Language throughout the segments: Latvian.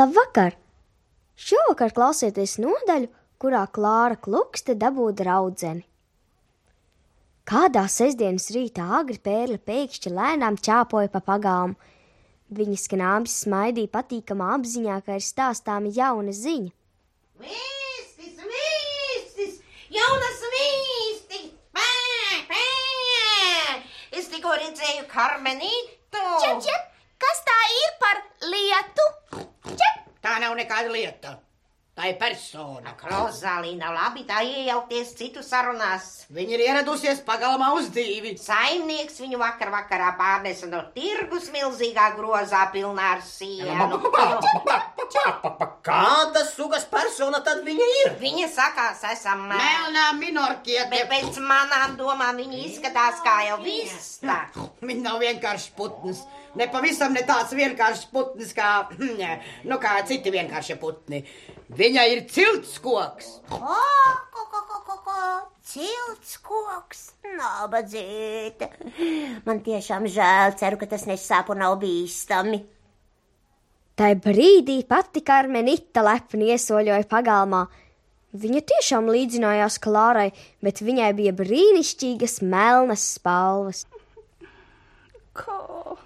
Labvakar! Šovakar klausieties nodaļu, kurā Klāra Klukste dabū draudzeni. Kādā sestdienas rītā agri pērle pēkšņi lēnām ķāpoja pa pagalmu. Viņas knābis smaidīja patīkamā apziņā, ka ir stāstāma jauna ziņa. Vistis, vistis, jaunas vistis, pē, pē. Es tikko redzēju karmenītu. Čep, čep, kas tā ir par lietu? Tā nav nekāda lieta. Tā ir persona. Rozalīna, labi tā iejaukties citu sarunās. Viņa ir ieradusies pagalmā uz dzīvi. Saimnieks viņu vakar vakarā pārnesa no tirgus milzīgā grozā pilnā ar sienu. Kāda sugas persona tad viņa ir? Viņa sakās, esam. Melnā minorkiete. Bet pēc manām domām viņa izskatās kā jau vista. Viņa nav vienkārši putns. Ne pavisam ne tāds vienkāršs putns kā, nu, kā citi vienkārši putni. Viņa ir ciltskoks. O, ko, ko, ko, ko, ko, cilts koks, nabadzīte. Man tiešām žēl, ceru, ka tas nesāp un nav bīstami. Tai brīdī pati Karmenita lepni iesoļoja pagalmā. Viņa tiešām līdzinājās Klārai, bet viņai bija brīnišķīgas melnas spalvas. Ko?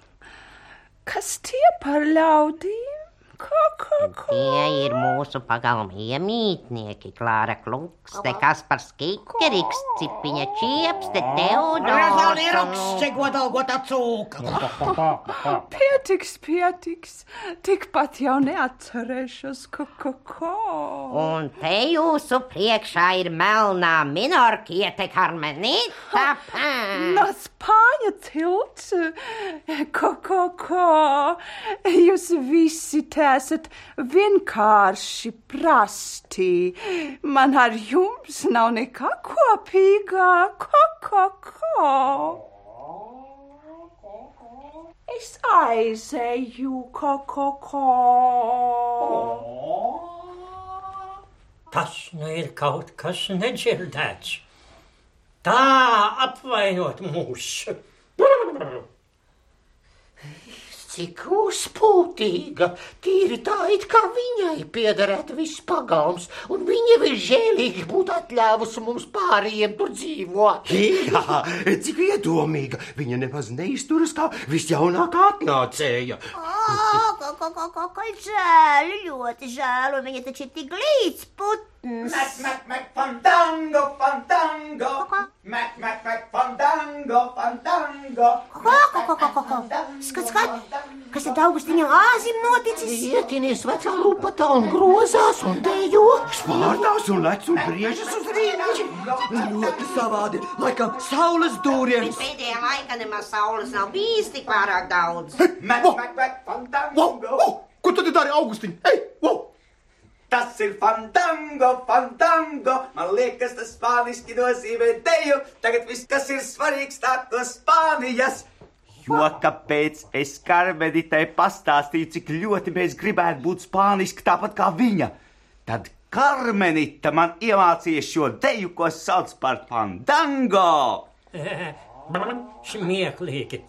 Kas tie par ļaudīm? Ko, ko, ko? Tie ir mūsu pagalma iemītnieki, Klāra Klukste, Kaspars Kikeriks, Cipiņa Čiepste, Teodors. Rozalīroks, godalgotā cūka. Pietiks, pietiks. Tikpat jau neatcerēšos, ko, ko, ko. Un te jūsu priekšā ir melnā minorkiete Karmenita. No spāņu tilts. Ko, ko, ko. Jūs visi te esat vienkārši prasti. Man ar jums nav nekā kopīgā. Ko, ko, ko. Es aizēju, ko, ko, ko. Tas nu ir kaut kas nedzirdēts. Tā apvainot mūs. Cik uzpūtīga, tīri tā, it kā viņai piederētu viss pagalms, un viņa ir žēlīgi būt atļāvusi mums pārējiem tur dzīvot. Jā, cik iedomīga. Viņa nemaz neizturas kā visjaunākā atnācēja. Ko, ko, ko, ko, ko, žēl, ļoti žēl, un viņa taču ir tik līdz putns. Met, met, met, fandango, fandango. Met, met, met, fandango, fandango. Ko, ko, ko, ko, ko, ko. Skat, skat, kas tad Augustiņam āzim noticis? Ietinies vecā lupatā un grozās un dejo. Spārtās un lec un griežas uz rīņķi. Ļoti savādi, laikam saules dūriens. Pēdējā laikā nemaz saules nav bijis tik pārāk daudz. Met, met, met, fandango. Ko tad dari, Augustiņ? Ei, wow! Tas ir fandango, fandango. Man liekas, tas spāniski nozīmē deju. Tagad viss, kas ir svarīgs, nāk no Spānijas. Jo kāpēc es Karmenitai pastāstīju, cik ļoti mēs gribētu būt spāniski tāpat kā viņa? Tad Karmenita man iemācīja šo deju, ko sauc par fandango. Smieklīgi.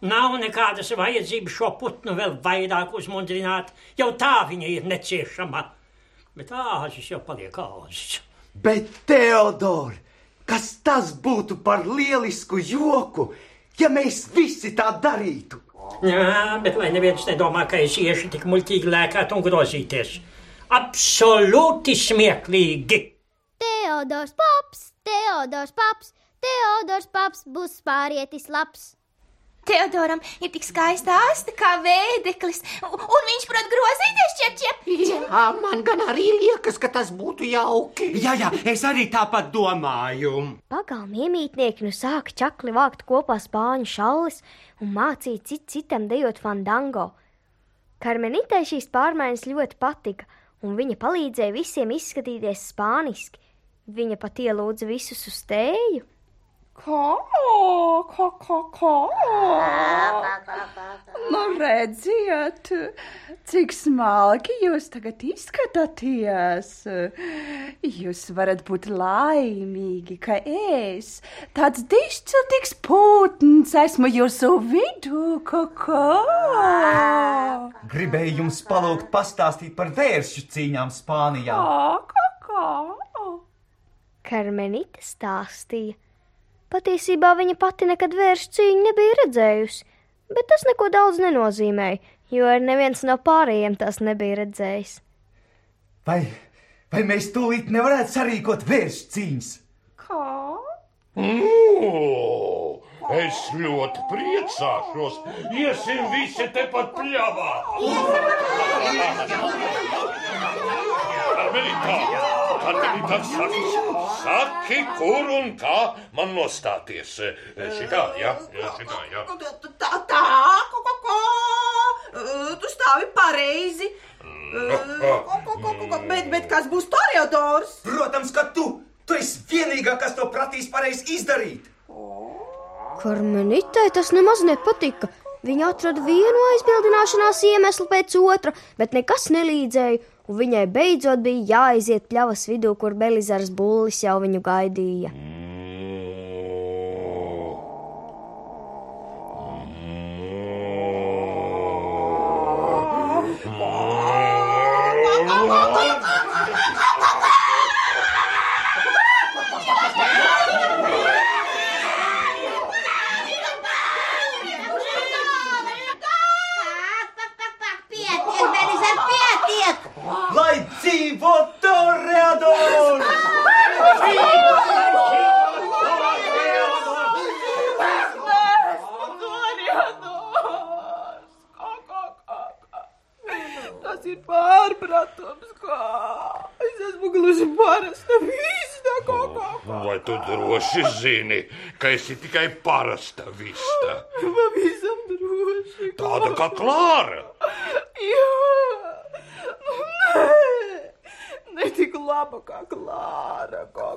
Nav nekādas vajadzības šo putnu vēl vairāk uzmundrināt, jau tā viņa ir neciešama. Bet āzis jau paliek āzis. Bet, Teodor, kas tas būtu par lielisku joku, ja mēs visi tā darītu? Jā, bet lai neviens nedomā, ka es iešu tik muļķīgi lēkāt un grozīties. Absolūti smieklīgi! Teodors Paps, Teodors Paps, Teodors Paps būs spārietis labs. Teodoram ir tik skaista asta kā vēdeklis, un, viņš prot grozīties, ķep, ķep. Jā, man gan arī liekas, ka tas būtu jauki. Jā, jā, es arī tāpat domāju. Pagalma iemītnieki nu sāka čakli vākt kopā spāņu šallis un mācīja cit citam dejot fandango. Karmenitai šīs pārmaiņas ļoti patika, un viņa palīdzēja visiem izskatīties spāniski. Viņa pat ielūdza visus uz tēju. Ko, ko, ko, ko? Nu, redziet, cik smalki jūs tagad izskatāties. Jūs varat būt laimīgi, ka es, tāds dišciltīgs putns, esmu jūsu vidū, ko, ko? gribēju jums palūgt pastāstīt par vēršu cīņām Spānijā. Kā, kā? Karmenita stāstīja. Patiesībā viņa pati nekad vēršu cīņu nebija redzējusi, bet tas neko daudz nenozīmēja, jo ar neviens no pārējiem tās nebija redzējis. Vai, vai mēs tūlīt nevarētu sarīkot vēršu cīņas? Kā? Nu, es ļoti priecāšos. Iesim visi tepat pļavā. Karmelita, Karmelita, saki, saki, kur un kā man nostāties. Šitā, jā, jā, šitā, jā. Tā, tā, ko, ko, ko. Tu stāvi pareizi. Ko, ko, ko, ko, Bet, bet kas būs Toreadors? Protams, ka tu, tu esi vienīgā, kas to pratīs pareizi izdarīt. Karmenitai tas nemaz nepatika. Viņa atrada vienu aizbildināšanās iemeslu pēc otra, bet nekas nelīdzēja, un viņai beidzot bija jāaiziet pļavas vidū, kur Belizars bullis jau viņu gaidīja. Pietiek, Belizar, pietiek! Lai dzīvo Toreador! Tas ir pārpratums, kā es esmu gluži parasta vista, kā, kā, Vai tu droši zini, ka esi tikai parasta vista? pavisam droši. Tāda kā Klāra. Jā, nu nē, ne tik laba kā Klāra, kā,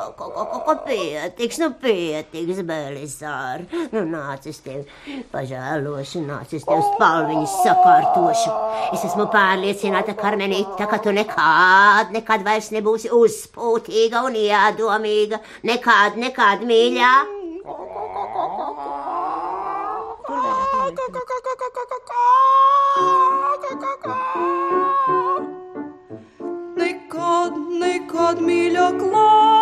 kā. Ko, ko, ko, ko pietiks, nu pietiks, Belizār. Nu nāc, es tevi pažēlošu, nāc, es tev spalviņas sakārtošu. Es esmu pārliecināta, Karmenita, ka tu nekād, nekad vairs nebūsi uzpūtīga un iedomīga. Nekād, nekād, mīļā. Nekad, nekad, mīļā Klāriņa, tu būsi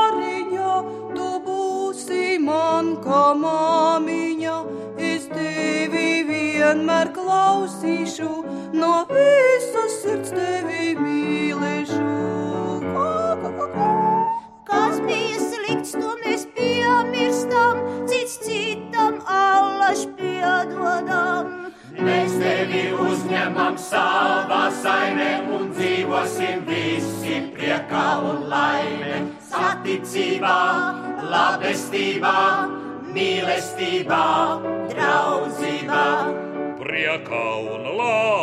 man kā māmiņa. Es tevi vienmēr klausīšu, no visas sirds tevi mīlēšu. Kas bija slikts, to mēs piemirstam, cits citam allaž piedodam. Mēs tevi uzņemam savā saimē un dzīvosim visi priekā un laimē. Saticībā, labestībā, mīlestībā, draudzībā. Priekā un laimē.